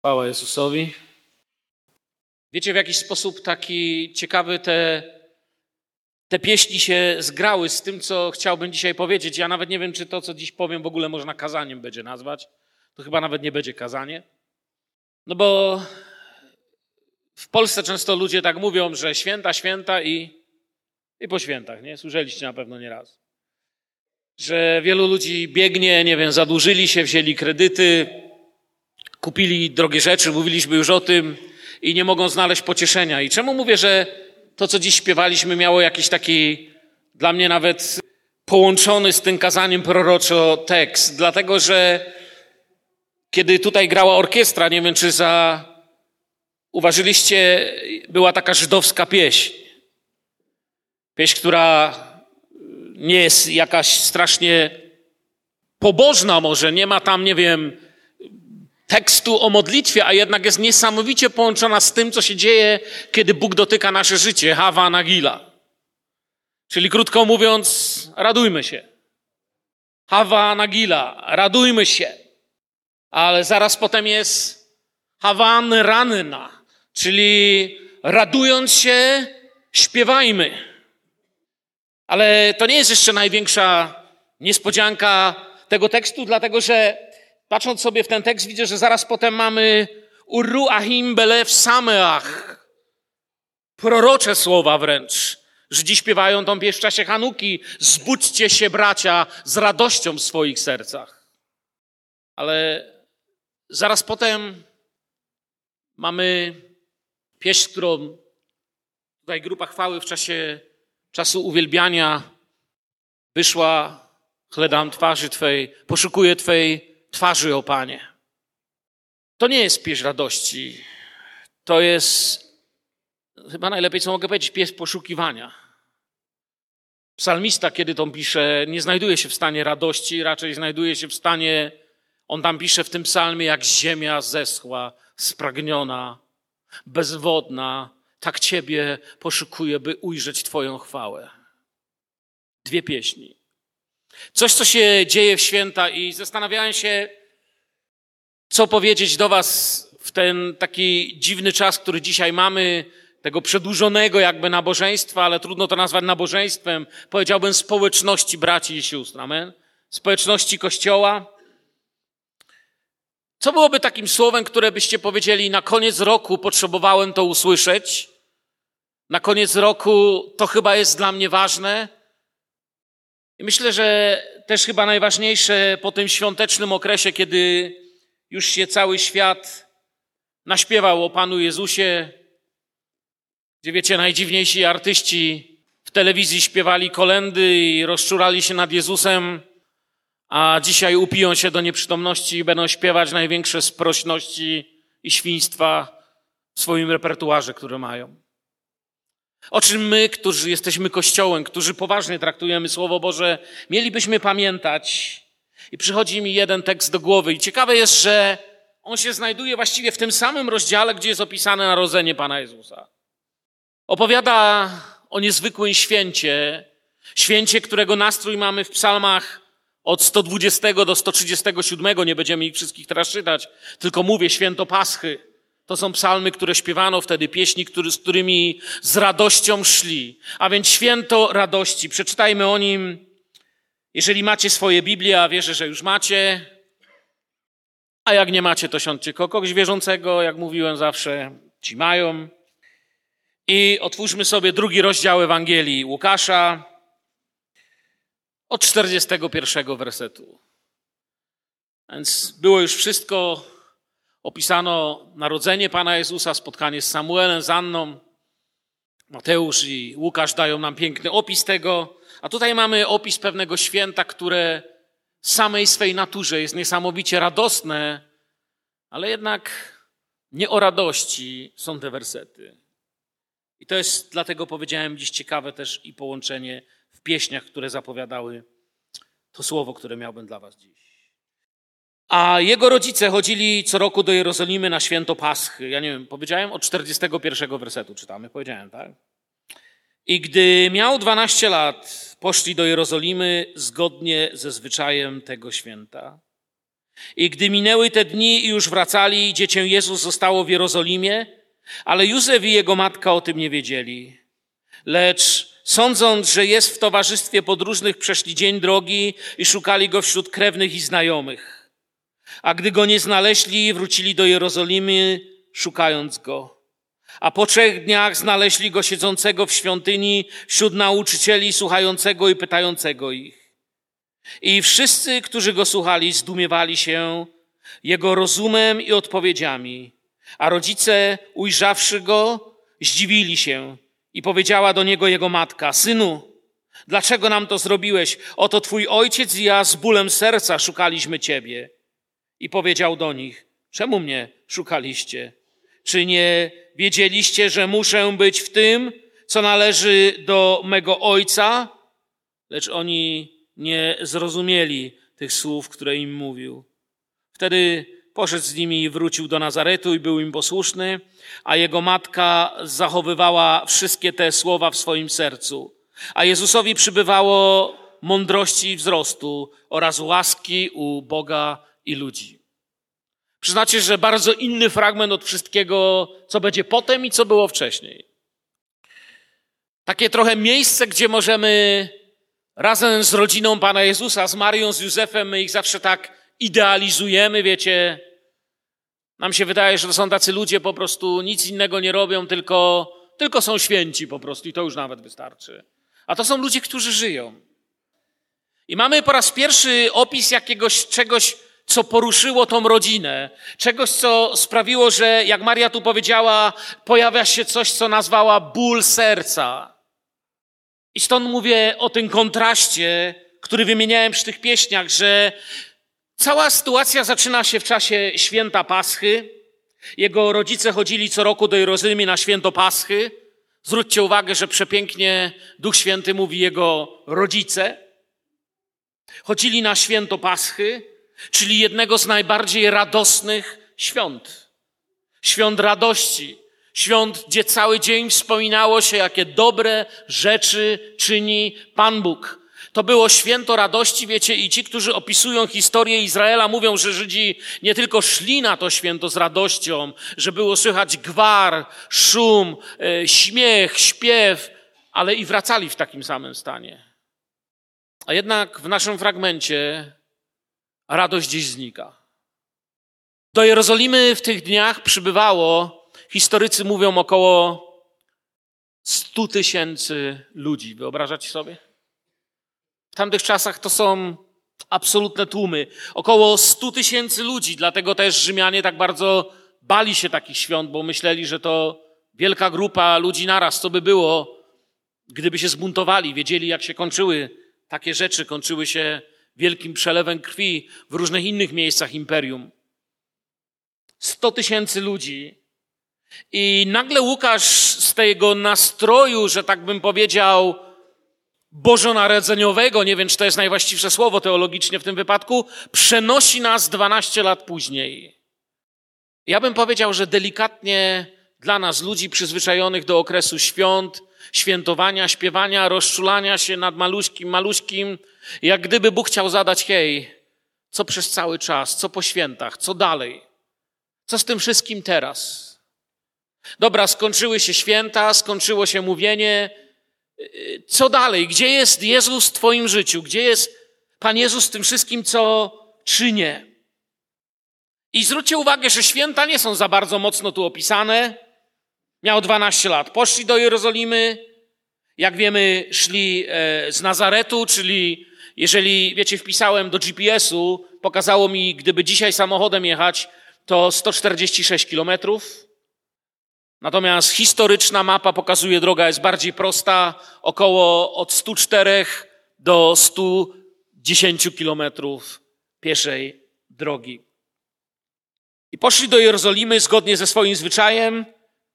Chwała Jezusowi. Wiecie, w jakiś sposób taki ciekawy te, te pieśni się zgrały z tym, co chciałbym dzisiaj powiedzieć. Ja nawet nie wiem, czy to, co dziś powiem, w ogóle można kazaniem będzie nazwać. To chyba nawet nie będzie kazanie. No bo w Polsce często ludzie tak mówią, że święta, święta i, i po świętach, nie? Słyszeliście na pewno nieraz. Że wielu ludzi biegnie, nie wiem, zadłużyli się, wzięli kredyty, kupili drogie rzeczy, mówiliśmy już o tym i nie mogą znaleźć pocieszenia. I czemu mówię, że to, co dziś śpiewaliśmy, miało jakiś taki dla mnie nawet połączony z tym kazaniem proroczo tekst? Dlatego, że kiedy tutaj grała orkiestra, nie wiem, czy za uważyliście, była taka żydowska pieśń. Pieśń, która nie jest jakaś strasznie pobożna może, nie ma tam, nie wiem, tekstu o modlitwie, a jednak jest niesamowicie połączona z tym, co się dzieje, kiedy Bóg dotyka nasze życie. Hawa Nagila. Czyli krótko mówiąc, radujmy się. Hawa Nagila, radujmy się. Ale zaraz potem jest Hawan Ranna, czyli radując się, śpiewajmy. Ale to nie jest jeszcze największa niespodzianka tego tekstu, dlatego że patrząc sobie w ten tekst, widzę, że zaraz potem mamy Uru Ahim Belew Sameach. Prorocze słowa wręcz. Żydzi śpiewają tą pieśń w czasie Hanuki. Zbudźcie się, bracia, z radością w swoich sercach. Ale zaraz potem mamy pieśń, którą tutaj grupa chwały w czasie czasu uwielbiania wyszła, chledam twarzy Twej, poszukuję Twej twarzy, o Panie. To nie jest pieśń radości. To jest, chyba najlepiej co mogę powiedzieć, pieśń poszukiwania. Psalmista, kiedy to pisze, nie znajduje się w stanie radości, raczej znajduje się w stanie, on tam pisze w tym psalmie, jak ziemia zeschła, spragniona, bezwodna, tak Ciebie poszukuję, by ujrzeć Twoją chwałę. Dwie pieśni. Coś, co się dzieje w święta i zastanawiałem się, co powiedzieć do Was w ten taki dziwny czas, który dzisiaj mamy, tego przedłużonego jakby nabożeństwa, ale trudno to nazwać nabożeństwem, powiedziałbym społeczności braci i sióstr, amen? Społeczności Kościoła. Co byłoby takim słowem, które byście powiedzieli, na koniec roku potrzebowałem to usłyszeć? Na koniec roku to chyba jest dla mnie ważne? I myślę, że też chyba najważniejsze po tym świątecznym okresie, kiedy już się cały świat naśpiewał o Panu Jezusie, gdzie wiecie, najdziwniejsi artyści w telewizji śpiewali kolendy i rozczurali się nad Jezusem, a dzisiaj upiją się do nieprzytomności i będą śpiewać największe sprośności i świństwa w swoim repertuarze, które mają. O czym my, którzy jesteśmy Kościołem, którzy poważnie traktujemy Słowo Boże, mielibyśmy pamiętać. I przychodzi mi jeden tekst do głowy. I ciekawe jest, że on się znajduje właściwie w tym samym rozdziale, gdzie jest opisane narodzenie Pana Jezusa. Opowiada o niezwykłym święcie, święcie, którego nastrój mamy w psalmach od 120 do 137. Nie będziemy ich wszystkich teraz czytać, tylko mówię święto Paschy. To są psalmy, które śpiewano wtedy, pieśni, który, z którymi z radością szli. A więc święto radości. Przeczytajmy o nim. Jeżeli macie swoje Biblię, a wierzę, że już macie, a jak nie macie, to siądźcie kogoś wierzącego, jak mówiłem zawsze, ci mają. I otwórzmy sobie drugi rozdział Ewangelii Łukasza od 41 wersetu. Więc było już wszystko opisano narodzenie Pana Jezusa, spotkanie z Samuelem, z Anną. Mateusz i Łukasz dają nam piękny opis tego, a tutaj mamy opis pewnego święta, które w samej swej naturze jest niesamowicie radosne, ale jednak nie o radości są te wersety. I to jest, dlatego powiedziałem dziś ciekawe też i połączenie w pieśniach, które zapowiadały to słowo, które miałbym dla Was dziś. A jego rodzice chodzili co roku do Jerozolimy na święto Paschy. Ja nie wiem, powiedziałem od 41 wersetu czytamy, powiedziałem, tak? I gdy miał 12 lat, poszli do Jerozolimy zgodnie ze zwyczajem tego święta. I gdy minęły te dni i już wracali, dziecię Jezus zostało w Jerozolimie, ale Józef i jego matka o tym nie wiedzieli. Lecz sądząc, że jest w towarzystwie podróżnych, przeszli dzień drogi i szukali go wśród krewnych i znajomych. A gdy go nie znaleźli, wrócili do Jerozolimy, szukając go. A po trzech dniach znaleźli go siedzącego w świątyni wśród nauczycieli, słuchającego i pytającego ich. I wszyscy, którzy go słuchali, zdumiewali się jego rozumem i odpowiedziami. A rodzice, ujrzawszy go, zdziwili się i powiedziała do niego jego matka: Synu, dlaczego nam to zrobiłeś? Oto twój ojciec i ja z bólem serca szukaliśmy ciebie. I powiedział do nich: Czemu mnie szukaliście? Czy nie wiedzieliście, że muszę być w tym, co należy do mego ojca? Lecz oni nie zrozumieli tych słów, które im mówił. Wtedy poszedł z nimi i wrócił do Nazaretu i był im posłuszny, a jego matka zachowywała wszystkie te słowa w swoim sercu. A Jezusowi przybywało mądrości i wzrostu oraz łaski u Boga i ludzi. Przyznacie, że bardzo inny fragment od wszystkiego, co będzie potem i co było wcześniej. Takie trochę miejsce, gdzie możemy razem z rodziną Pana Jezusa, z Marią, z Józefem, my ich zawsze tak idealizujemy, wiecie. Nam się wydaje, że to są tacy ludzie, po prostu nic innego nie robią, tylko, tylko są święci po prostu i to już nawet wystarczy. A to są ludzie, którzy żyją. I mamy po raz pierwszy opis jakiegoś czegoś, co poruszyło tą rodzinę, czegoś, co sprawiło, że, jak Maria tu powiedziała, pojawia się coś, co nazwała ból serca. I stąd mówię o tym kontraście, który wymieniałem przy tych pieśniach, że cała sytuacja zaczyna się w czasie święta Paschy. Jego rodzice chodzili co roku do Jerozolimy na święto Paschy. Zwróćcie uwagę, że przepięknie Duch Święty mówi jego rodzice. Chodzili na święto Paschy czyli jednego z najbardziej radosnych świąt. Świąt radości. Świąt, gdzie cały dzień wspominało się, jakie dobre rzeczy czyni Pan Bóg. To było święto radości, wiecie, i ci, którzy opisują historię Izraela, mówią, że Żydzi nie tylko szli na to święto z radością, że było słychać gwar, szum, e, śmiech, śpiew, ale i wracali w takim samym stanie. A jednak w naszym fragmencie radość gdzieś znika. Do Jerozolimy w tych dniach przybywało, historycy mówią, około 100 tysięcy ludzi. Wyobrażacie sobie? W tamtych czasach to są absolutne tłumy. Około 100 tysięcy ludzi, dlatego też Rzymianie tak bardzo bali się takich świąt, bo myśleli, że to wielka grupa ludzi naraz, co by było, gdyby się zbuntowali, wiedzieli, jak się kończyły takie rzeczy, kończyły się wielkim przelewem krwi w różnych innych miejscach imperium. Sto tysięcy ludzi. I nagle Łukasz z tego nastroju, że tak bym powiedział, bożonarodzeniowego, nie wiem, czy to jest najwłaściwsze słowo teologicznie w tym wypadku, przenosi nas 12 lat później. Ja bym powiedział, że delikatnie dla nas, ludzi przyzwyczajonych do okresu świąt, świętowania, śpiewania, rozczulania się nad maluśkim, maluśkim, jak gdyby Bóg chciał zadać, hej, co przez cały czas, co po świętach, co dalej? Co z tym wszystkim teraz? Dobra, skończyły się święta, skończyło się mówienie. Co dalej? Gdzie jest Jezus w Twoim życiu? Gdzie jest Pan Jezus w tym wszystkim, co czynię? I zwróćcie uwagę, że święta nie są za bardzo mocno tu opisane. Miał 12 lat. Poszli do Jerozolimy. Jak wiemy, szli e, z Nazaretu, czyli jeżeli, wiecie, wpisałem do GPS-u, pokazało mi, gdyby dzisiaj samochodem jechać, to 146 kilometrów. Natomiast historyczna mapa pokazuje, droga jest bardziej prosta, około od 104 do 110 kilometrów pieszej drogi. I poszli do Jerozolimy zgodnie ze swoim zwyczajem,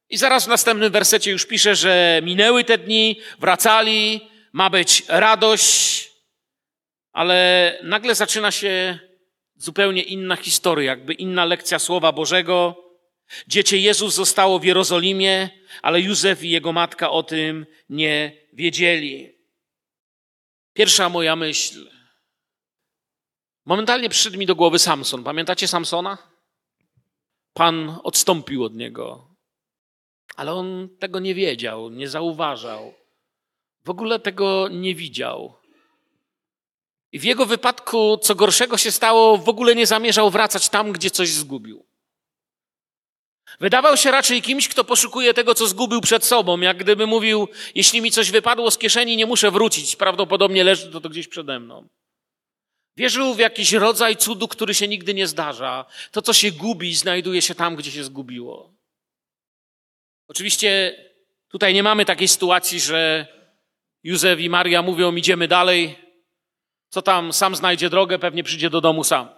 i zaraz w następnym wersecie już pisze, że minęły te dni, wracali, ma być radość, ale nagle zaczyna się zupełnie inna historia, jakby inna lekcja Słowa Bożego. Dziecię Jezus zostało w Jerozolimie, ale Józef i jego matka o tym nie wiedzieli. Pierwsza moja myśl. Momentalnie przyszedł mi do głowy Samson. Pamiętacie Samsona? Pan odstąpił od niego, ale on tego nie wiedział, nie zauważał. W ogóle tego nie widział. I w jego wypadku, co gorszego się stało, w ogóle nie zamierzał wracać tam, gdzie coś zgubił. Wydawał się raczej kimś, kto poszukuje tego, co zgubił przed sobą, jak gdyby mówił, jeśli mi coś wypadło z kieszeni, nie muszę wrócić, prawdopodobnie leży to, to gdzieś przede mną. Wierzył w jakiś rodzaj cudu, który się nigdy nie zdarza. To, co się gubi, znajduje się tam, gdzie się zgubiło. Oczywiście tutaj nie mamy takiej sytuacji, że Józef i Maria mówią, idziemy dalej. Co tam, sam znajdzie drogę, pewnie przyjdzie do domu sam.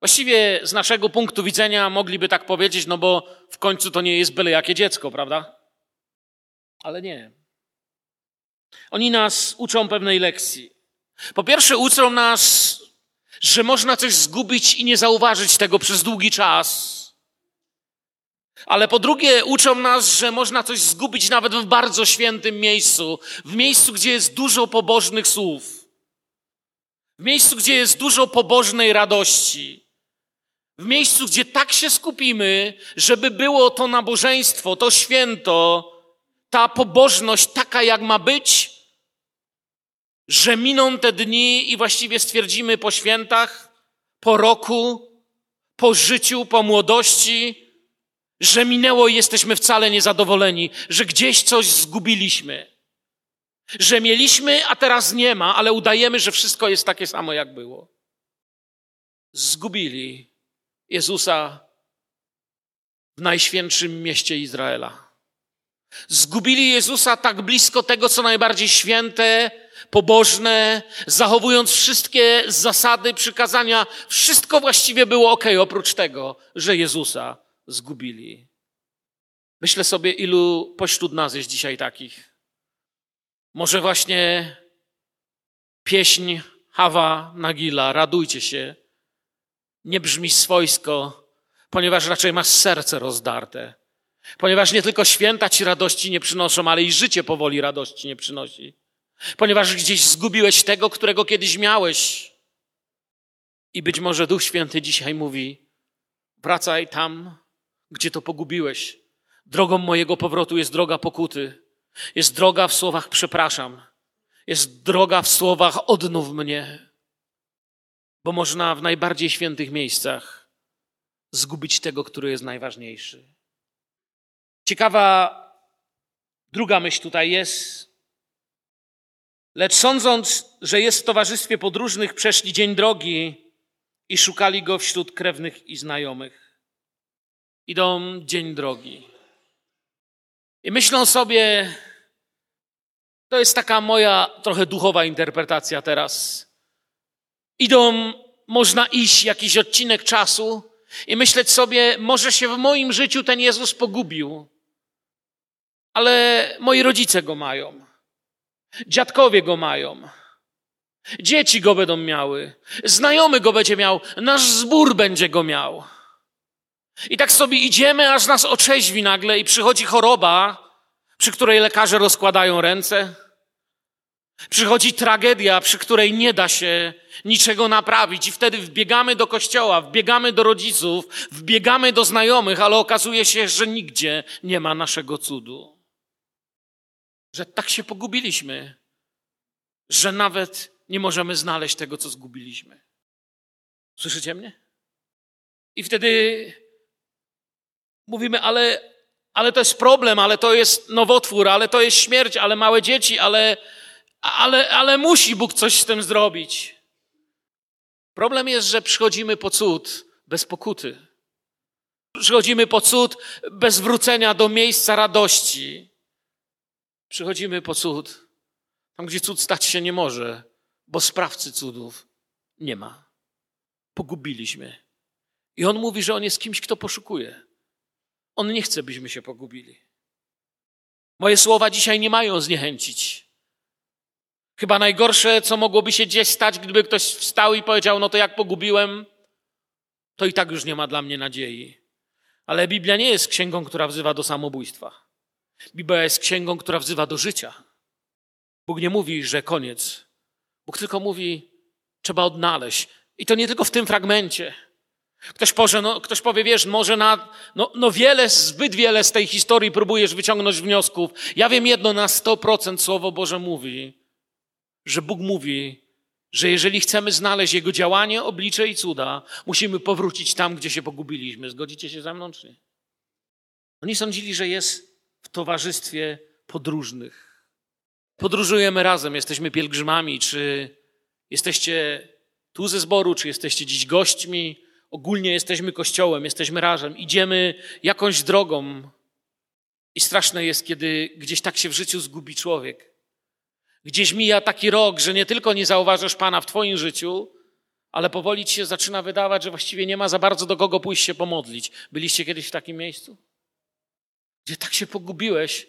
Właściwie z naszego punktu widzenia mogliby tak powiedzieć, no bo w końcu to nie jest byle jakie dziecko, prawda? Ale nie. Oni nas uczą pewnej lekcji. Po pierwsze, uczą nas, że można coś zgubić i nie zauważyć tego przez długi czas. Ale po drugie, uczą nas, że można coś zgubić nawet w bardzo świętym miejscu, w miejscu, gdzie jest dużo pobożnych słów, w miejscu, gdzie jest dużo pobożnej radości, w miejscu, gdzie tak się skupimy, żeby było to nabożeństwo, to święto, ta pobożność taka, jak ma być, że miną te dni i właściwie stwierdzimy po świętach, po roku, po życiu, po młodości, że minęło i jesteśmy wcale niezadowoleni, że gdzieś coś zgubiliśmy, że mieliśmy, a teraz nie ma, ale udajemy, że wszystko jest takie samo, jak było. Zgubili Jezusa w najświętszym mieście Izraela. Zgubili Jezusa tak blisko tego, co najbardziej święte, pobożne, zachowując wszystkie zasady, przykazania. Wszystko właściwie było ok, oprócz tego, że Jezusa zgubili. Myślę sobie, ilu pośród nas jest dzisiaj takich. Może właśnie pieśń Hawa Nagila, radujcie się, nie brzmi swojsko, ponieważ raczej masz serce rozdarte. Ponieważ nie tylko święta ci radości nie przynoszą, ale i życie powoli radości nie przynosi. Ponieważ gdzieś zgubiłeś tego, którego kiedyś miałeś. I być może Duch Święty dzisiaj mówi: wracaj tam, gdzie to pogubiłeś. Drogą mojego powrotu jest droga pokuty. Jest droga w słowach przepraszam. Jest droga w słowach odnów mnie. Bo można w najbardziej świętych miejscach zgubić tego, który jest najważniejszy. Ciekawa druga myśl tutaj jest. Lecz sądząc, że jest w towarzystwie podróżnych, przeszli dzień drogi i szukali go wśród krewnych i znajomych idą dzień drogi. I myślą sobie, to jest taka moja trochę duchowa interpretacja teraz. Idą, można iść jakiś odcinek czasu i myśleć sobie, może się w moim życiu ten Jezus pogubił, ale moi rodzice go mają, dziadkowie go mają, dzieci go będą miały, znajomy go będzie miał, nasz zbór będzie go miał. I tak sobie idziemy, aż nas otrzeźwi nagle i przychodzi choroba, przy której lekarze rozkładają ręce. Przychodzi tragedia, przy której nie da się niczego naprawić, i wtedy wbiegamy do kościoła, wbiegamy do rodziców, wbiegamy do znajomych, ale okazuje się, że nigdzie nie ma naszego cudu. Że tak się pogubiliśmy, że nawet nie możemy znaleźć tego, co zgubiliśmy. Słyszycie mnie? I wtedy Mówimy, ale, ale to jest problem, ale to jest nowotwór, ale to jest śmierć, ale małe dzieci, ale, ale, ale musi Bóg coś z tym zrobić. Problem jest, że przychodzimy po cud bez pokuty. Przychodzimy po cud bez wrócenia do miejsca radości. Przychodzimy po cud tam, gdzie cud stać się nie może, bo sprawcy cudów nie ma. Pogubiliśmy. I on mówi, że on jest kimś, kto poszukuje. On nie chce, byśmy się pogubili. Moje słowa dzisiaj nie mają zniechęcić. Chyba najgorsze, co mogłoby się gdzieś stać, gdyby ktoś wstał i powiedział: No to jak pogubiłem, to i tak już nie ma dla mnie nadziei. Ale Biblia nie jest księgą, która wzywa do samobójstwa. Biblia jest księgą, która wzywa do życia. Bóg nie mówi, że koniec. Bóg tylko mówi, trzeba odnaleźć. I to nie tylko w tym fragmencie. Ktoś, no, ktoś powie, wiesz, może na, no, no wiele, zbyt wiele z tej historii próbujesz wyciągnąć wniosków. Ja wiem jedno, na 100% Słowo Boże mówi, że Bóg mówi, że jeżeli chcemy znaleźć Jego działanie, oblicze i cuda, musimy powrócić tam, gdzie się pogubiliśmy. Zgodzicie się ze mną, czy nie? Oni sądzili, że jest w towarzystwie podróżnych. Podróżujemy razem, jesteśmy pielgrzymami, czy jesteście tu ze zboru, czy jesteście dziś gośćmi, ogólnie jesteśmy kościołem, jesteśmy razem, idziemy jakąś drogą. I straszne jest, kiedy gdzieś tak się w życiu zgubi człowiek. Gdzieś mija taki rok, że nie tylko nie zauważasz Pana w Twoim życiu, ale powoli ci się zaczyna wydawać, że właściwie nie ma za bardzo do kogo pójść się pomodlić. Byliście kiedyś w takim miejscu? Gdzie tak się pogubiłeś,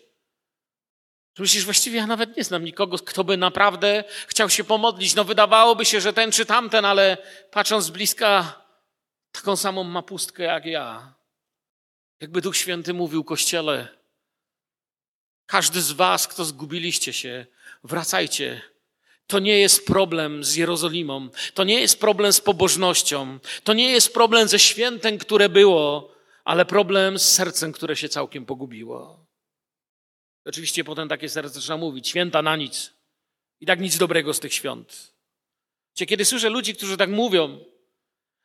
że myślisz, właściwie ja nawet nie znam nikogo, kto by naprawdę chciał się pomodlić. No wydawałoby się, że ten czy tamten, ale patrząc z bliska, taką samą ma pustkę jak ja. Jakby Duch Święty mówił Kościele, każdy z was, kto zgubiliście się, wracajcie. To nie jest problem z Jerozolimą, to nie jest problem z pobożnością, to nie jest problem ze świętem, które było, ale problem z sercem, które się całkiem pogubiło. Oczywiście potem takie serce zaczyna mówić, święta na nic. I tak nic dobrego z tych świąt. Kiedy słyszę ludzi, którzy tak mówią,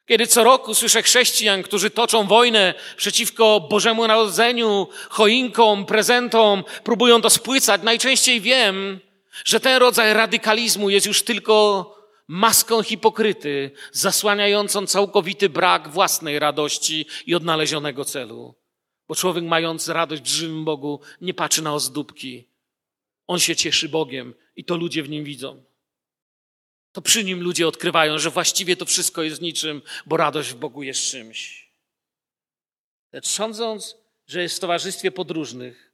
kiedy co roku słyszę chrześcijan, którzy toczą wojnę przeciwko Bożemu Narodzeniu, choinkom, prezentom, próbują to spłycać, najczęściej wiem, że ten rodzaj radykalizmu jest już tylko maską hipokryty, zasłaniającą całkowity brak własnej radości i odnalezionego celu. Bo człowiek mający radość w żywym Bogu nie patrzy na ozdóbki. On się cieszy Bogiem i to ludzie w nim widzą. To przy nim ludzie odkrywają, że właściwie to wszystko jest niczym, bo radość w Bogu jest czymś. Lecz sądząc, że jest w towarzystwie podróżnych,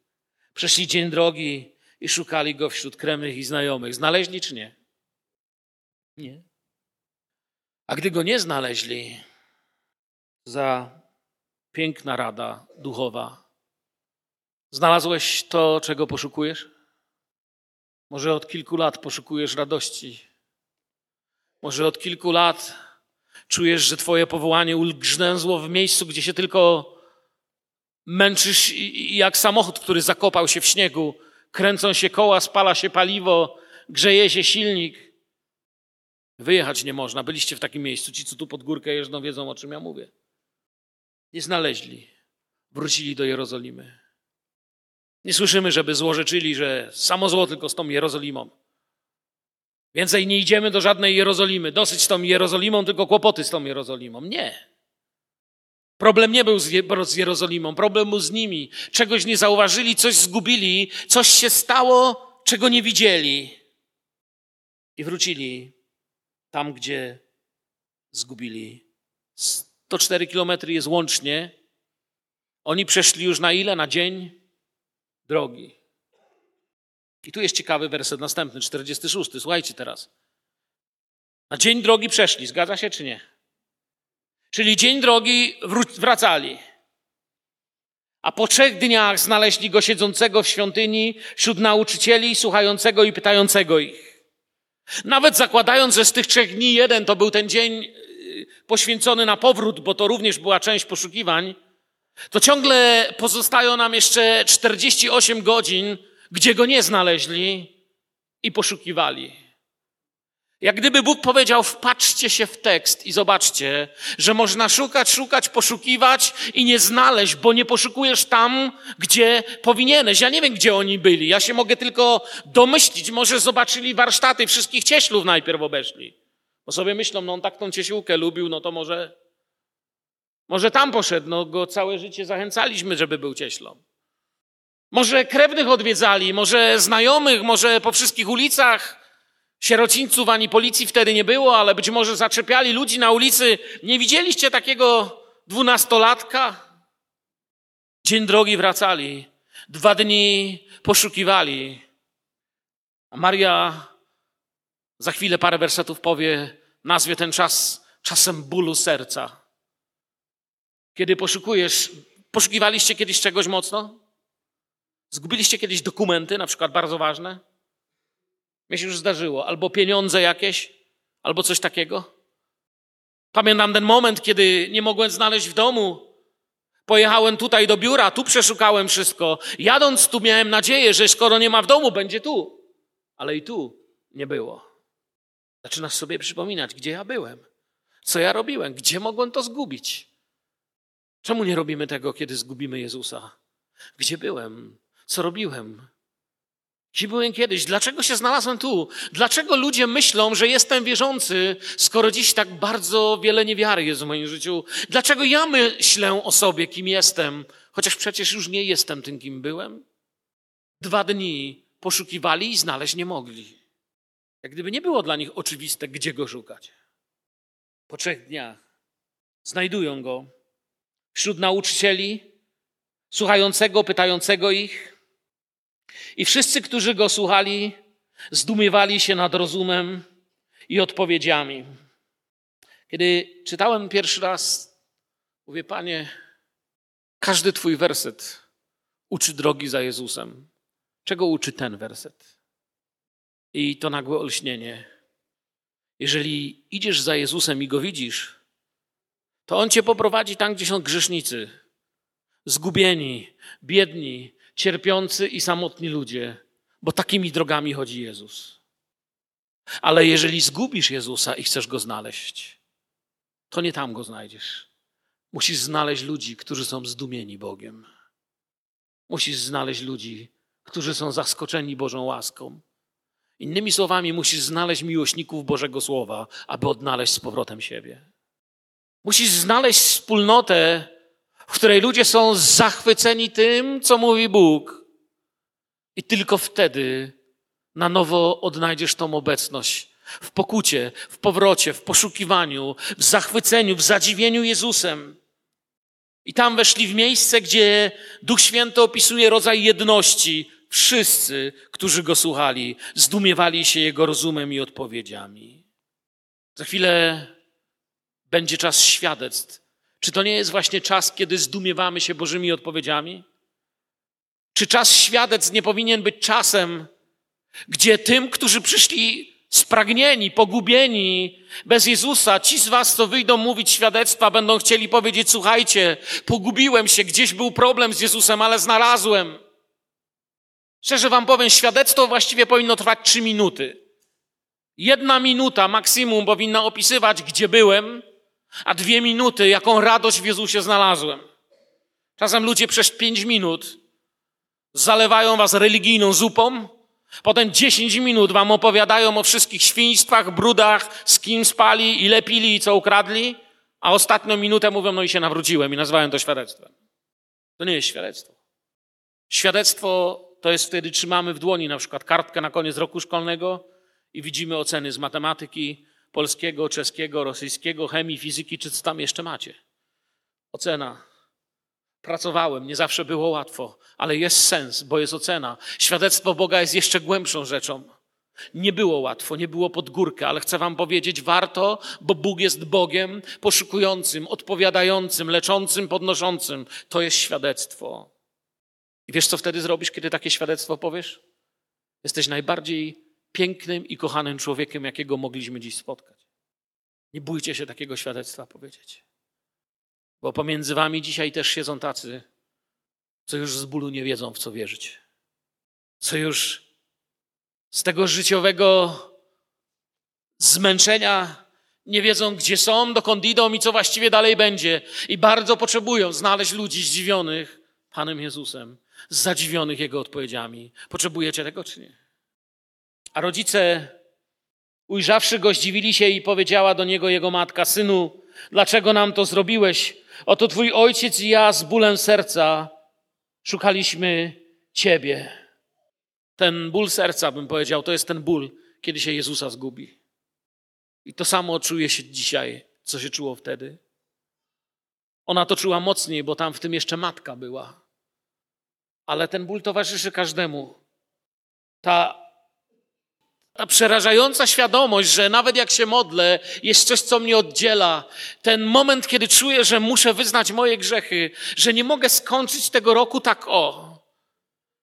przeszli dzień drogi i szukali go wśród krewnych i znajomych. Znaleźli czy nie? Nie. A gdy go nie znaleźli, za piękna rada duchowa. Znalazłeś to, czego poszukujesz? Może od kilku lat poszukujesz radości. Może od kilku lat czujesz, że Twoje powołanie ulgrzęzło w miejscu, gdzie się tylko męczysz jak samochód, który zakopał się w śniegu. Kręcą się koła, spala się paliwo, grzeje się silnik. Wyjechać nie można. Byliście w takim miejscu. Ci, co tu pod górkę jeżdżą, wiedzą, o czym ja mówię. Nie znaleźli. Wrócili do Jerozolimy. Nie słyszymy, żeby złorzeczyli, że samo zło tylko z tą Jerozolimą. Więcej nie idziemy do żadnej Jerozolimy. Dosyć z tą Jerozolimą, tylko kłopoty z tą Jerozolimą. Nie. Problem nie był z Jerozolimą, problem był z nimi. Czegoś nie zauważyli, coś zgubili, coś się stało, czego nie widzieli. I wrócili tam, gdzie zgubili. 104 kilometry jest łącznie. Oni przeszli już na ile? Na dzień drogi. I tu jest ciekawy werset następny, 46. Słuchajcie teraz. Na dzień drogi przeszli, zgadza się czy nie? Czyli dzień drogi wracali. A po trzech dniach znaleźli go siedzącego w świątyni wśród nauczycieli, słuchającego i pytającego ich. Nawet zakładając, że z tych trzech dni jeden to był ten dzień y, poświęcony na powrót, bo to również była część poszukiwań, to ciągle pozostają nam jeszcze 48 godzin, gdzie go nie znaleźli i poszukiwali. Jak gdyby Bóg powiedział, wpatrzcie się w tekst i zobaczcie, że można szukać, szukać, poszukiwać i nie znaleźć, bo nie poszukujesz tam, gdzie powinieneś. Ja nie wiem, gdzie oni byli. Ja się mogę tylko domyślić. Może zobaczyli warsztaty, wszystkich cieślów najpierw obeszli. Bo sobie myślą, no on tak tą ciesiłkę lubił, no to może, może tam poszedł. No go całe życie zachęcaliśmy, żeby był cieślą. Może krewnych odwiedzali, może znajomych, może po wszystkich ulicach. Sierocińców ani policji wtedy nie było, ale być może zaczepiali ludzi na ulicy. Nie widzieliście takiego dwunastolatka? Dzień drogi wracali, dwa dni poszukiwali. A Maria za chwilę parę wersetów powie, nazwie ten czas czasem bólu serca. Kiedy poszukujesz, poszukiwaliście kiedyś czegoś mocno? Zgubiliście kiedyś dokumenty, na przykład bardzo ważne? Mnie się już zdarzyło. Albo pieniądze jakieś, albo coś takiego. Pamiętam ten moment, kiedy nie mogłem znaleźć w domu. Pojechałem tutaj do biura, tu przeszukałem wszystko. Jadąc tu miałem nadzieję, że skoro nie ma w domu, będzie tu. Ale i tu nie było. Zaczynasz sobie przypominać, gdzie ja byłem, co ja robiłem, gdzie mogłem to zgubić. Czemu nie robimy tego, kiedy zgubimy Jezusa? Gdzie byłem? Co robiłem? Gdzie byłem kiedyś? Dlaczego się znalazłem tu? Dlaczego ludzie myślą, że jestem wierzący, skoro dziś tak bardzo wiele niewiary jest w moim życiu? Dlaczego ja myślę o sobie, kim jestem, chociaż przecież już nie jestem tym, kim byłem? Dwa dni poszukiwali i znaleźć nie mogli. Jak gdyby nie było dla nich oczywiste, gdzie go szukać. Po trzech dniach znajdują go wśród nauczycieli, słuchającego, pytającego ich. I wszyscy, którzy go słuchali, zdumiewali się nad rozumem i odpowiedziami. Kiedy czytałem pierwszy raz, mówię, Panie, każdy Twój werset uczy drogi za Jezusem. Czego uczy ten werset? I to nagłe olśnienie. Jeżeli idziesz za Jezusem i go widzisz, to on cię poprowadzi tam, gdzie są grzesznicy, zgubieni, biedni, cierpiący i samotni ludzie, bo takimi drogami chodzi Jezus. Ale jeżeli zgubisz Jezusa i chcesz go znaleźć, to nie tam go znajdziesz. Musisz znaleźć ludzi, którzy są zdumieni Bogiem. Musisz znaleźć ludzi, którzy są zaskoczeni Bożą łaską. Innymi słowami, musisz znaleźć miłośników Bożego Słowa, aby odnaleźć z powrotem siebie. Musisz znaleźć wspólnotę, w której ludzie są zachwyceni tym, co mówi Bóg. I tylko wtedy na nowo odnajdziesz tą obecność w pokucie, w powrocie, w poszukiwaniu, w zachwyceniu, w zadziwieniu Jezusem. I tam weszli w miejsce, gdzie Duch Święty opisuje rodzaj jedności. Wszyscy, którzy go słuchali, zdumiewali się jego rozumem i odpowiedziami. Za chwilę będzie czas świadectw. Czy to nie jest właśnie czas, kiedy zdumiewamy się Bożymi odpowiedziami? Czy czas świadectw nie powinien być czasem, gdzie tym, którzy przyszli spragnieni, pogubieni, bez Jezusa, ci z was, co wyjdą mówić świadectwa, będą chcieli powiedzieć, słuchajcie, pogubiłem się, gdzieś był problem z Jezusem, ale znalazłem. Szczerze wam powiem, świadectwo właściwie powinno trwać trzy minuty. Jedna minuta maksimum powinna opisywać, gdzie byłem, a dwie minuty, jaką radość w Jezusie znalazłem. Czasem ludzie przez pięć minut zalewają was religijną zupą, potem dziesięć minut wam opowiadają o wszystkich świństwach, brudach, z kim spali, ile pili i co ukradli, a ostatnią minutę mówią, no i się nawróciłem i nazywają to świadectwem. To nie jest świadectwo. Świadectwo to jest wtedy, trzymamy w dłoni na przykład kartkę na koniec roku szkolnego i widzimy oceny z matematyki, polskiego, czeskiego, rosyjskiego, chemii, fizyki, czy co tam jeszcze macie. Ocena. Pracowałem, nie zawsze było łatwo, ale jest sens, bo jest ocena. Świadectwo Boga jest jeszcze głębszą rzeczą. Nie było łatwo, nie było pod górkę, ale chcę Wam powiedzieć, warto, bo Bóg jest Bogiem poszukującym, odpowiadającym, leczącym, podnoszącym. To jest świadectwo. I wiesz, co wtedy zrobisz, kiedy takie świadectwo powiesz? Jesteś najbardziej pięknym i kochanym człowiekiem, jakiego mogliśmy dziś spotkać. Nie bójcie się takiego świadectwa powiedzieć. Bo pomiędzy wami dzisiaj też siedzą tacy, co już z bólu nie wiedzą, w co wierzyć. Co już z tego życiowego zmęczenia nie wiedzą, gdzie są, dokąd idą i co właściwie dalej będzie. I bardzo potrzebują znaleźć ludzi zdziwionych Panem Jezusem, zadziwionych Jego odpowiedziami. Potrzebujecie tego, czy nie? A rodzice, ujrzawszy go, zdziwili się i powiedziała do niego jego matka: Synu, dlaczego nam to zrobiłeś? Oto twój ojciec i ja z bólem serca szukaliśmy ciebie. Ten ból serca, bym powiedział, to jest ten ból, kiedy się Jezusa zgubi. I to samo czuje się dzisiaj, co się czuło wtedy. Ona to czuła mocniej, bo tam w tym jeszcze matka była. Ale ten ból towarzyszy każdemu. Ta ta przerażająca świadomość, że nawet jak się modlę, jest coś, co mnie oddziela. Ten moment, kiedy czuję, że muszę wyznać moje grzechy, że nie mogę skończyć tego roku tak o.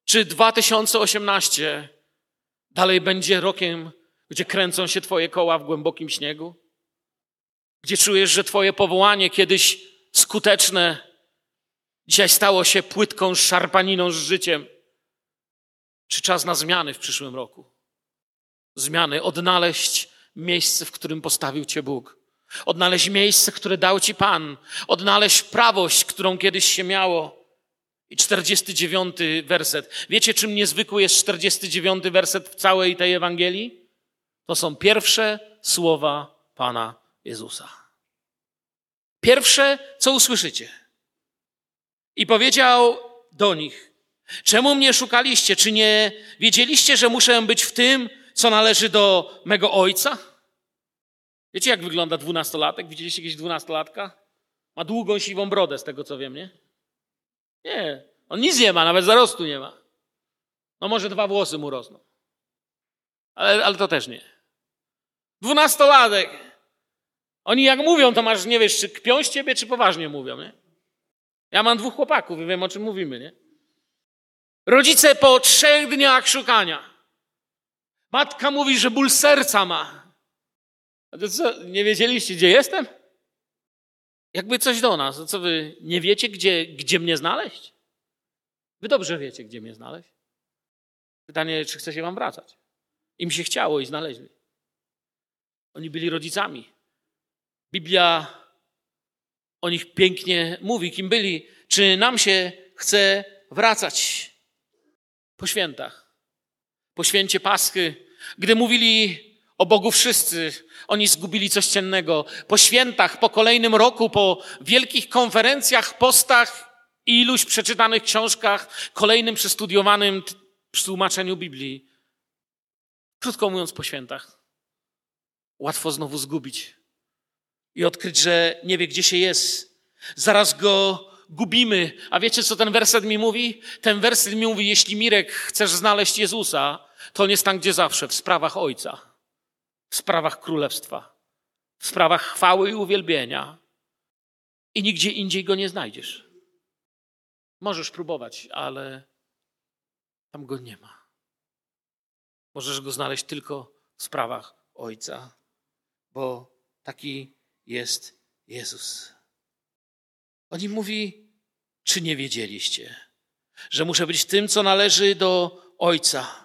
Czy 2018 dalej będzie rokiem, gdzie kręcą się Twoje koła w głębokim śniegu? Gdzie czujesz, że Twoje powołanie kiedyś skuteczne, dzisiaj stało się płytką szarpaniną z życiem? Czy czas na zmiany w przyszłym roku? Zmiany, odnaleźć miejsce, w którym postawił Cię Bóg. Odnaleźć miejsce, które dał Ci Pan. Odnaleźć prawość, którą kiedyś się miało. I 49 werset. Wiecie, czym niezwykły jest 49 werset w całej tej Ewangelii? To są pierwsze słowa Pana Jezusa. Pierwsze, co usłyszycie. I powiedział do nich, czemu mnie szukaliście? Czy nie wiedzieliście, że muszę być w tym, co należy do mego ojca? Wiecie, jak wygląda dwunastolatek? Widzieliście jakiegoś dwunastolatka? Ma długą, siwą brodę, z tego co wiem, nie? Nie. On nic nie ma, nawet zarostu nie ma. No może dwa włosy mu rosną. Ale, ale to też nie. Dwunastolatek. Oni jak mówią, to masz, nie wiesz, czy kpią z ciebie, czy poważnie mówią, nie? Ja mam dwóch chłopaków i wiem, o czym mówimy, nie? Rodzice po trzech dniach szukania. Matka mówi, że ból serca ma. A to co, nie wiedzieliście, gdzie jestem? Jakby coś do nas. Co wy nie wiecie, gdzie, gdzie mnie znaleźć? Wy dobrze wiecie, gdzie mnie znaleźć. Pytanie, czy chce się wam wracać? Im się chciało i znaleźli. Oni byli rodzicami. Biblia o nich pięknie mówi, kim byli. Czy nam się chce wracać po świętach, po święcie Paschy, gdy mówili o Bogu wszyscy, oni zgubili coś cennego. Po świętach, po kolejnym roku, po wielkich konferencjach, postach i iluś przeczytanych książkach, kolejnym przestudiowanym tłumaczeniu Biblii. Krótko mówiąc, po świętach. Łatwo znowu zgubić i odkryć, że nie wie, gdzie się jest. Zaraz go gubimy. A wiecie, co ten werset mi mówi? Ten werset mi mówi, jeśli Mirek chcesz znaleźć Jezusa, to on jest tam, gdzie zawsze, w sprawach Ojca, w sprawach Królestwa, w sprawach chwały i uwielbienia. I nigdzie indziej go nie znajdziesz. Możesz próbować, ale tam go nie ma. Możesz go znaleźć tylko w sprawach Ojca, bo taki jest Jezus. On im mówi, czy nie wiedzieliście, że muszę być tym, co należy do Ojca.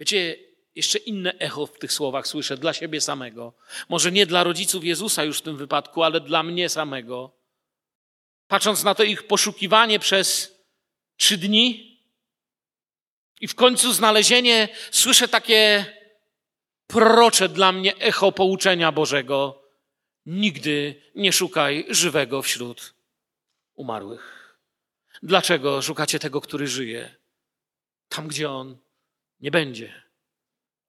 Wiecie, jeszcze inne echo w tych słowach słyszę dla siebie samego. Może nie dla rodziców Jezusa już w tym wypadku, ale dla mnie samego. Patrząc na to ich poszukiwanie przez trzy dni i w końcu znalezienie, słyszę takie prorocze dla mnie echo pouczenia Bożego. Nigdy nie szukaj żywego wśród umarłych. Dlaczego szukacie tego, który żyje? Tam, gdzie on nie będzie.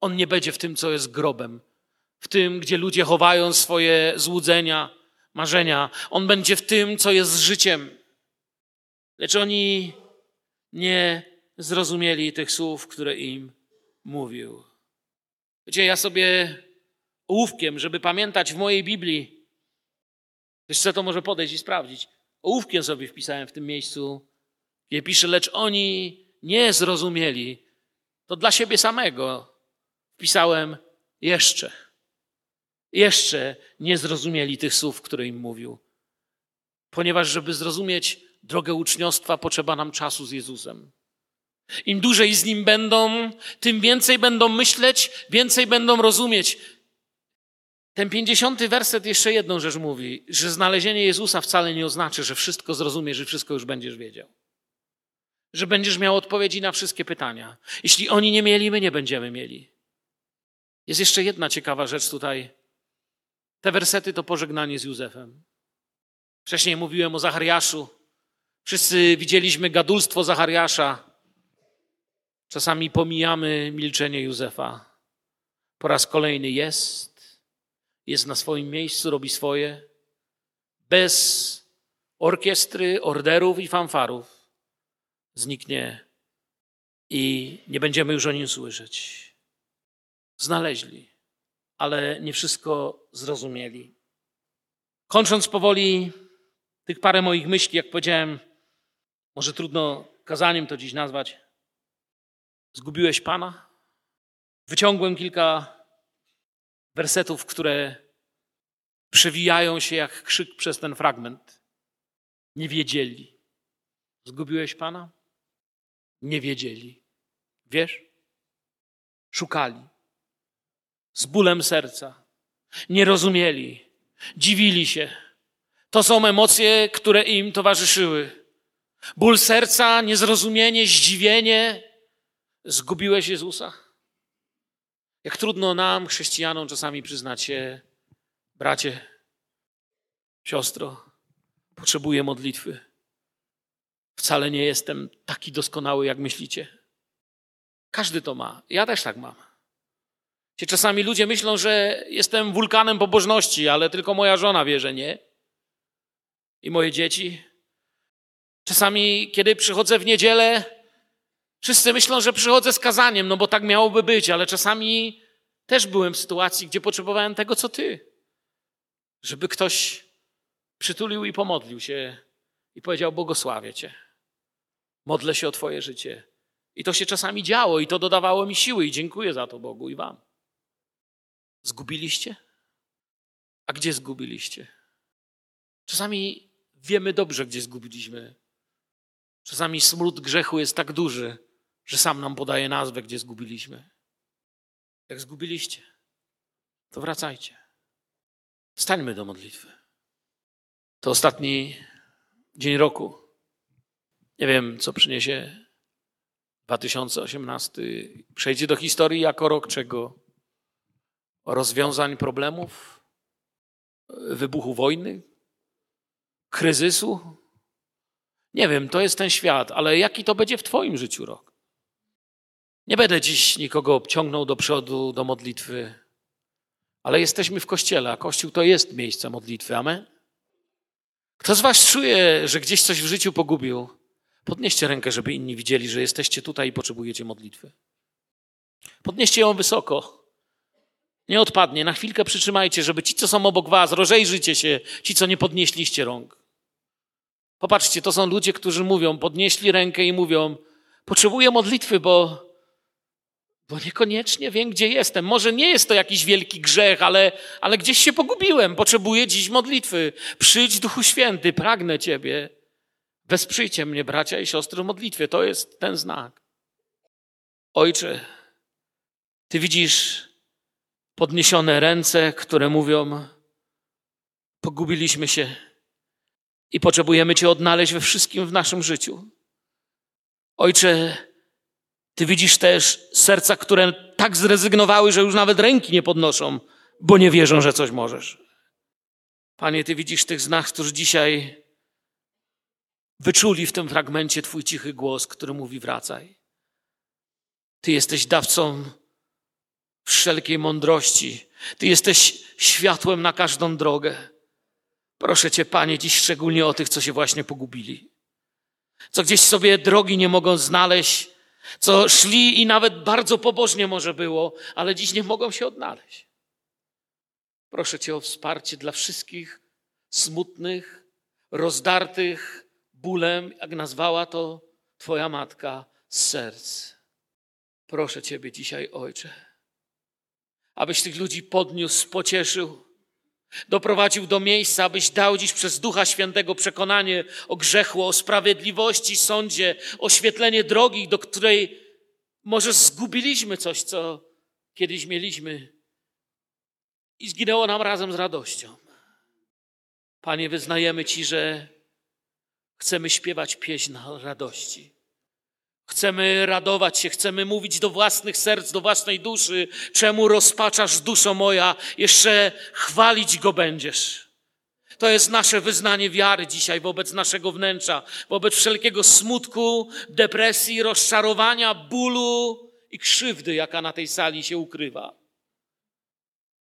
On nie będzie w tym, co jest grobem, w tym, gdzie ludzie chowają swoje złudzenia, marzenia. On będzie w tym, co jest życiem. Lecz oni nie zrozumieli tych słów, które im mówił. Wiecie, ja sobie ołówkiem, żeby pamiętać w mojej Biblii. Ktoś chce to może podejść i sprawdzić. Ołówkiem sobie wpisałem w tym miejscu, gdzie pisze, lecz oni nie zrozumieli. To dla siebie samego wpisałem jeszcze. Jeszcze nie zrozumieli tych słów, które im mówił. Ponieważ, żeby zrozumieć drogę uczniostwa, potrzeba nam czasu z Jezusem. Im dłużej z Nim będą, tym więcej będą myśleć, więcej będą rozumieć. Ten pięćdziesiąty werset jeszcze jedną rzecz mówi, że znalezienie Jezusa wcale nie oznacza, że wszystko zrozumiesz, że wszystko już będziesz wiedział. Że będziesz miał odpowiedzi na wszystkie pytania. Jeśli oni nie mieli, my nie będziemy mieli. Jest jeszcze jedna ciekawa rzecz tutaj. Te wersety to pożegnanie z Józefem. Wcześniej mówiłem o Zachariaszu. Wszyscy widzieliśmy gadulstwo Zachariasza. Czasami pomijamy milczenie Józefa. Po raz kolejny jest jest na swoim miejscu, robi swoje, bez orkiestry, orderów i fanfarów, zniknie i nie będziemy już o nim słyszeć. Znaleźli, ale nie wszystko zrozumieli. Kończąc powoli tych parę moich myśli, jak powiedziałem, może trudno kazaniem to dziś nazwać. Zgubiłeś Pana? Wyciągłem kilka wersetów, które przewijają się jak krzyk przez ten fragment. Nie wiedzieli. Zgubiłeś Pana? Nie wiedzieli. Wiesz? Szukali. Z bólem serca. Nie rozumieli. Dziwili się. To są emocje, które im towarzyszyły. Ból serca, niezrozumienie, zdziwienie. Zgubiłeś Jezusa? Jak trudno nam, chrześcijanom, czasami przyznać się, bracie, siostro, potrzebuję modlitwy. Wcale nie jestem taki doskonały, jak myślicie. Każdy to ma. Ja też tak mam. Czasami ludzie myślą, że jestem wulkanem pobożności, ale tylko moja żona wie, że nie. I moje dzieci. Czasami, kiedy przychodzę w niedzielę, wszyscy myślą, że przychodzę z kazaniem, no bo tak miałoby być, ale czasami też byłem w sytuacji, gdzie potrzebowałem tego, co ty. Żeby ktoś przytulił i pomodlił się i powiedział: Błogosławię Cię. Modlę się o Twoje życie. I to się czasami działo, i to dodawało mi siły, i dziękuję za to Bogu i Wam. Zgubiliście? A gdzie zgubiliście? Czasami wiemy dobrze, gdzie zgubiliśmy. Czasami smród grzechu jest tak duży, że sam nam podaje nazwę, gdzie zgubiliśmy. Jak zgubiliście, to wracajcie. Stańmy do modlitwy. To ostatni dzień roku. Nie wiem, co przyniesie 2018. Przejdzie do historii jako rok czego? Rozwiązań problemów, wybuchu wojny, kryzysu. Nie wiem, to jest ten świat, ale jaki to będzie w Twoim życiu rok? Nie będę dziś nikogo obciągnął do przodu, do modlitwy, ale jesteśmy w kościele, a kościół to jest miejsce modlitwy. Amen? Kto z Was czuje, że gdzieś coś w życiu pogubił? Podnieście rękę, żeby inni widzieli, że jesteście tutaj i potrzebujecie modlitwy. Podnieście ją wysoko. Nie odpadnie. Na chwilkę przytrzymajcie, żeby ci, co są obok Was, rozejrzyjcie się, ci, co nie podnieśliście rąk. Popatrzcie, to są ludzie, którzy mówią, podnieśli rękę i mówią, potrzebuję modlitwy, bo, bo niekoniecznie wiem, gdzie jestem. Może nie jest to jakiś wielki grzech, ale, ale gdzieś się pogubiłem. Potrzebuję dziś modlitwy. Przyjdź, Duchu Święty, pragnę Ciebie. Wesprzyjcie mnie, bracia i siostry, w modlitwie. To jest ten znak. Ojcze, Ty widzisz podniesione ręce, które mówią: Pogubiliśmy się i potrzebujemy Cię odnaleźć we wszystkim w naszym życiu. Ojcze, Ty widzisz też serca, które tak zrezygnowały, że już nawet ręki nie podnoszą, bo nie wierzą, że coś możesz. Panie, Ty widzisz tych z nas, którzy dzisiaj wyczuli w tym fragmencie Twój cichy głos, który mówi: wracaj. Ty jesteś dawcą wszelkiej mądrości. Ty jesteś światłem na każdą drogę. Proszę Cię, Panie, dziś szczególnie o tych, co się właśnie pogubili. Co gdzieś sobie drogi nie mogą znaleźć, co szli i nawet bardzo pobożnie może było, ale dziś nie mogą się odnaleźć. Proszę Cię o wsparcie dla wszystkich smutnych, rozdartych bólem, jak nazwała to Twoja matka, z serc. Proszę Ciebie dzisiaj, Ojcze, abyś tych ludzi podniósł, pocieszył, doprowadził do miejsca, abyś dał dziś przez Ducha Świętego przekonanie o grzechu, o sprawiedliwości, sądzie, oświetlenie drogi, do której może zgubiliśmy coś, co kiedyś mieliśmy i zginęło nam razem z radością. Panie, wyznajemy Ci, że chcemy śpiewać pieśń radości. Chcemy radować się, chcemy mówić do własnych serc, do własnej duszy. Czemu rozpaczasz, duszo moja? Jeszcze chwalić go będziesz. To jest nasze wyznanie wiary dzisiaj wobec naszego wnętrza, wobec wszelkiego smutku, depresji, rozczarowania, bólu i krzywdy, jaka na tej sali się ukrywa.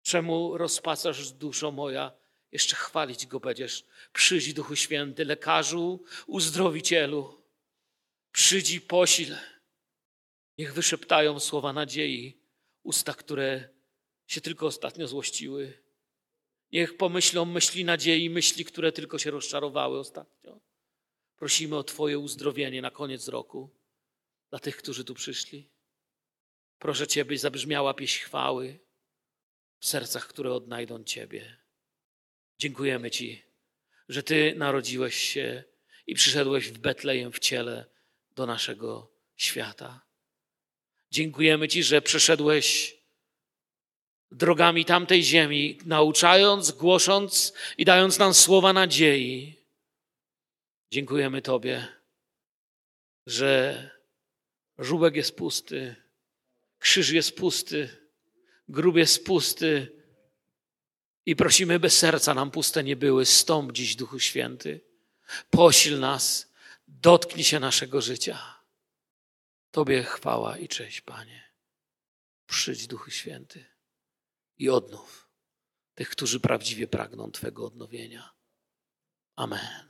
Czemu rozpaczasz, duszo moja? Jeszcze chwalić go będziesz. Przyjdź, Duchu Święty, lekarzu, uzdrowicielu. Przyjdź posil. Niech wyszeptają słowa nadziei usta, które się tylko ostatnio złościły. Niech pomyślą myśli nadziei, myśli, które tylko się rozczarowały ostatnio. Prosimy o Twoje uzdrowienie na koniec roku dla tych, którzy tu przyszli. Proszę Cię, byś zabrzmiała pieśń chwały w sercach, które odnajdą Ciebie. Dziękujemy Ci, że Ty narodziłeś się i przyszedłeś w Betlejem w ciele do naszego świata. Dziękujemy Ci, że przeszedłeś drogami tamtej ziemi, nauczając, głosząc i dając nam słowa nadziei. Dziękujemy Tobie, że żółbek jest pusty, krzyż jest pusty, grób jest pusty i prosimy, by serca nam puste nie były. Stąp dziś, Duchu Święty. Posil nas, dotknij się naszego życia. Tobie chwała i cześć, Panie. Przyjdź, Duchu Święty, i odnów tych, którzy prawdziwie pragną Twego odnowienia. Amen.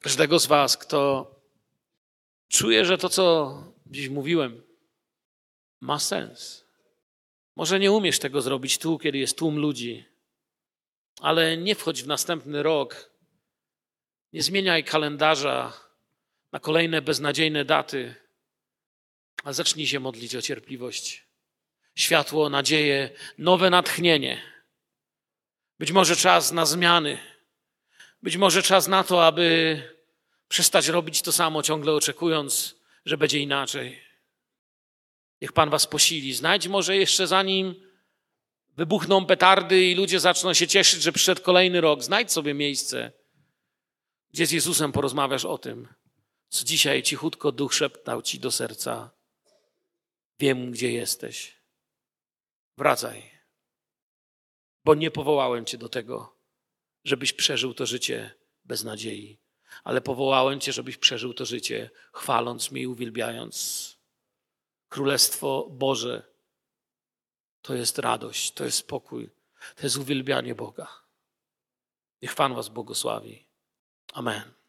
Każdego z Was, kto czuje, że to, co dziś mówiłem, ma sens. Może nie umiesz tego zrobić tu, kiedy jest tłum ludzi, ale nie wchodź w następny rok. Nie zmieniaj kalendarza na kolejne beznadziejne daty, a zacznij się modlić o cierpliwość, światło, nadzieję, nowe natchnienie. Być może czas na zmiany. Być może czas na to, aby przestać robić to samo, ciągle oczekując, że będzie inaczej. Niech Pan Was posili. Znajdź może jeszcze zanim wybuchną petardy i ludzie zaczną się cieszyć, że przyszedł kolejny rok. Znajdź sobie miejsce, gdzie z Jezusem porozmawiasz o tym, co dzisiaj cichutko duch szeptał Ci do serca. Wiem, gdzie jesteś. Wracaj, bo nie powołałem Cię do tego, żebyś przeżył to życie bez nadziei, ale powołałem Cię, żebyś przeżył to życie chwaląc mnie i uwielbiając. Królestwo Boże to jest radość, to jest spokój, to jest uwielbianie Boga. Niech Pan Was błogosławi. Amen.